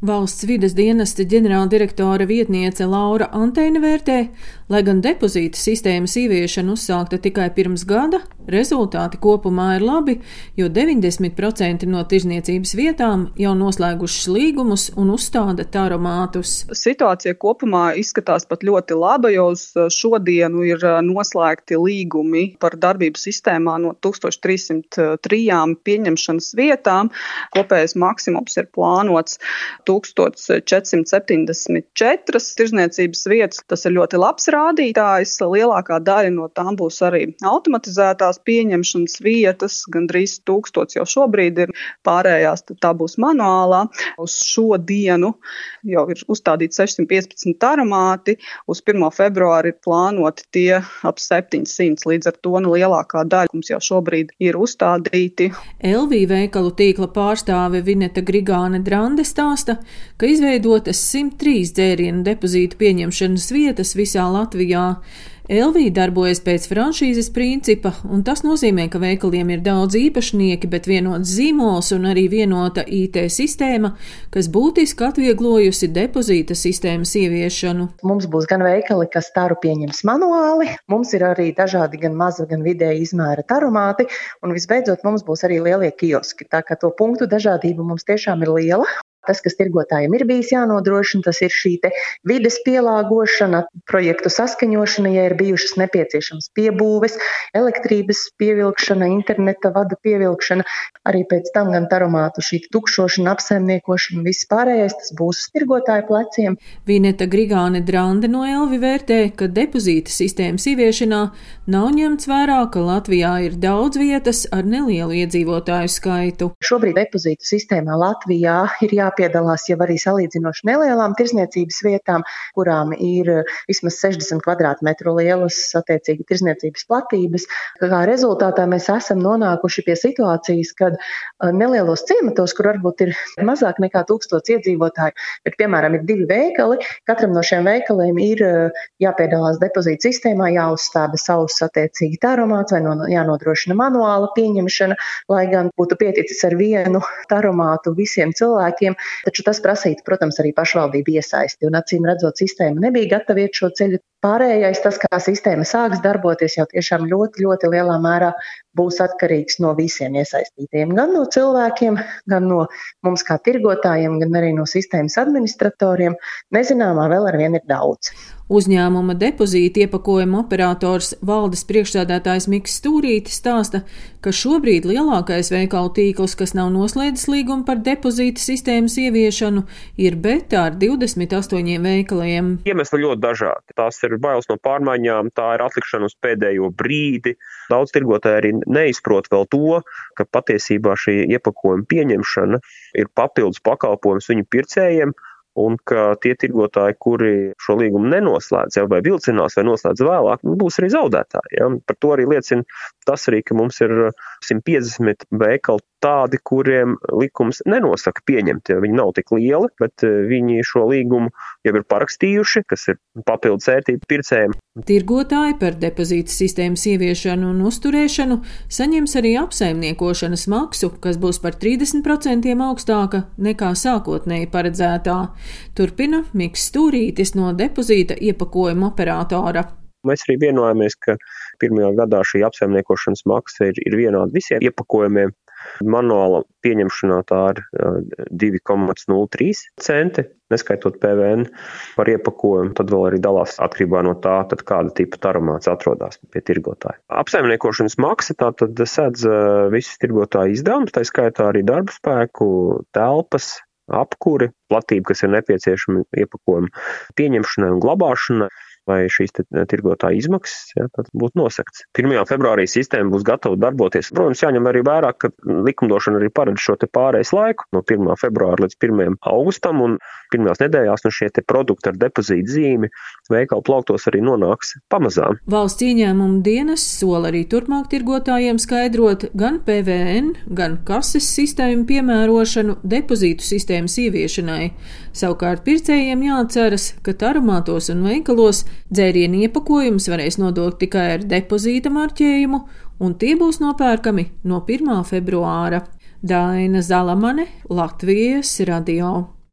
Valsts vides dienesta ģenerāldirektora vietniece Laura Anteina vērtē, lai gan depozīta sistēmas ieviešana uzsākta tikai pirms gada, rezultāti kopumā ir labi, jo 90% no tirzniecības vietām jau noslēgušas līgumus un uzstāda taromātus. Situācija kopumā izskatās pat ļoti laba, jo uz šodienu ir noslēgti līgumi par darbību sistēmā no 1303 pieņemšanas vietām. Kopējais maksimums ir plānots 1474 tirzniecības vietas. Tas ir ļoti labs rādītājs. Lielākā daļa no tām būs arī automatizētās pieņemšanas vietas, gandrīz tūkstots jau šobrīd ir pārējās, tā būs manuālā. Uz šo dienu jau ir uzstādīti 615 aromāti, uz 1. februāri ir plānoti tie ap 700, līdz ar to nu, lielākā daļa mums jau šobrīd ir uzstādīti. LV veikalu tīkla pārstāve Vineta Grigāne Drande stāsta, ka izveidotas 103 dzērienu depozītu pieņemšanas vietas visā Latvijā. Elvī darbojas pēc franšīzes principa, un tas nozīmē, ka veikaliem ir daudz īpašnieki, bet vienots zīmols un arī vienota IT sistēma, kas būtiski atvieglojusi depozīta sistēmas ieviešanu. Mums būs gan veikali, kas taru pieņems manuāli, mums ir arī dažādi gan maza, gan vidēja izmēra tarumāti, un visbeidzot mums būs arī lielie kioski. Tā kā to punktu dažādība mums tiešām ir liela, Tas, kas tirgotājiem ir bijis jānodrošina, tas ir šī vides pielāgošana, projektu saskaņošana, ja ir bijušas nepieciešamas piebūves, elektrības pievilkšana, interneta vadu pievilkšana, arī pēc tam gan taromātu šī tukšošana, apsaimniekošana, viss pārējais tas būs uz tirgotāju pleciem. Vineta Grigāne Drande no Elvi vērtē, ka depozīta sistēmas ieviešanā nav ņemts vērā, ka Latvijā ir daudz vietas ar nelielu iedzīvotāju skaitu. Šobrīd depozītu sistēmā Latvijā ir jā jāpiedalās jau arī salīdzinoši nelielām tirzniecības vietām, kurām ir eh, vismaz 60 kvadrātmetru lielas attiecīgi tirzniecības platības. Kā rezultātā mēs esam nonākuši pie situācijas, kad eh, nelielos ciematos, kur varbūt ir mazāk nekā tūkstots iedzīvotāju, bet, piemēram, ir divi veikali, katram no šiem veikaliem ir eh, jāpiedalās depozīta sistēmā, jāuzstāda savus attiecīgi taromāts vai no, jānodrošina manuāla pieņemšana, lai gan būtu pieticis ar vienu taromātu visiem cilvēkiem, Taču tas prasītu, protams, arī pašvaldību iesaisti, un acīm redzot, sistēma nebija gatava iet šo ceļu. Pārējais, tas, kā sistēma sāks darboties, jau tiešām ļoti, ļoti lielā mērā būs atkarīgs no visiem iesaistītiem. Gan no cilvēkiem, gan no mums kā tirgotājiem, gan arī no sistēmas administratoriem. Nezināmā vēl ar vienu ir daudz. Uzņēmuma depozīta iepakojuma operators valdes priekšsēdētājs Miks Stūrītis stāsta, ka šobrīd lielākais veikalu tīkls, kas nav noslēdzis līgumu par depozīta sistēmas ieviešanu, ir beta ar 28 veikaliem. Iemesli ļoti dažādi. Tās ir bailes no pārmaiņām, tā ir atlikšana uz pēdējo brīdi. Daudz tirgotāji arī neizprot vēl to, ka patiesībā šī iepakojuma pieņemšana ir papildus pakalpojums viņu pircējiem un ka tie tirgotāji, kuri šo līgumu nenoslēdz, jau vai vilcinās vai noslēdz vēlāk, nu, būs arī zaudētāji. Ja? Par to arī liecina tas, arī, ka mums ir 150 veikali tādi, kuriem likums nenosaka pieņemt. Ja viņi nav tik lieli, bet eh, viņi šo līgumu jau ir parakstījuši, kas ir papildus vērtība pircējiem. Tirgotāji par depozīta sistēmas ieviešanu un uzturēšanu saņems arī apsaimniekošanas maksu, kas būs par 30% augstāka nekā sākotnēji paredzētā. Turpina Miks Stūrītis no depozīta iepakojuma operatora. Mēs arī vienojāmies, ka pirmajā gadā šī apsaimniekošanas maksa ir, ir vienāda visiem iepakojumiem. Manuāla pieņemšanā tā ir 2,03 centi, neskaitot PVN par iepakojumu. Tad vēl arī dalās atkarībā no tā, kāda tipa tarumāts atrodas pie tirgotāja. Apsaimniekošanas maksa tātad sedz visus tirgotāju izdevumus, tā skaitā arī darba spēku, telpas, apkuri, platība, kas ir nepieciešama iepakojuma pieņemšanai un glabāšanai vai šīs tirgotāja izmaksas ja, būtu nosakts. 1. februārī sistēma būs gatava darboties. Protams, jāņem arī vērā, ka likumdošana arī paredz šo pārējais laiku no 1. februāra līdz 1. augustam, un pirmajās nedēļās no šie produkti ar depozītu zīmi veikalu plauktos arī nonāks pamazām. Valsts ieņēmuma dienas sola arī turpmāk tirgotājiem skaidrot gan PVN, gan kases sistēmu piemērošanu depozītu sistēmas ieviešanai. Savukārt pircējiem jāatceras, ka tarumātos un veikalos dzērienu iepakojumus varēs nodot tikai ar depozīta marķējumu, un tie būs nopērkami no 1. februāra. Daina Zalamane, Latvijas radio.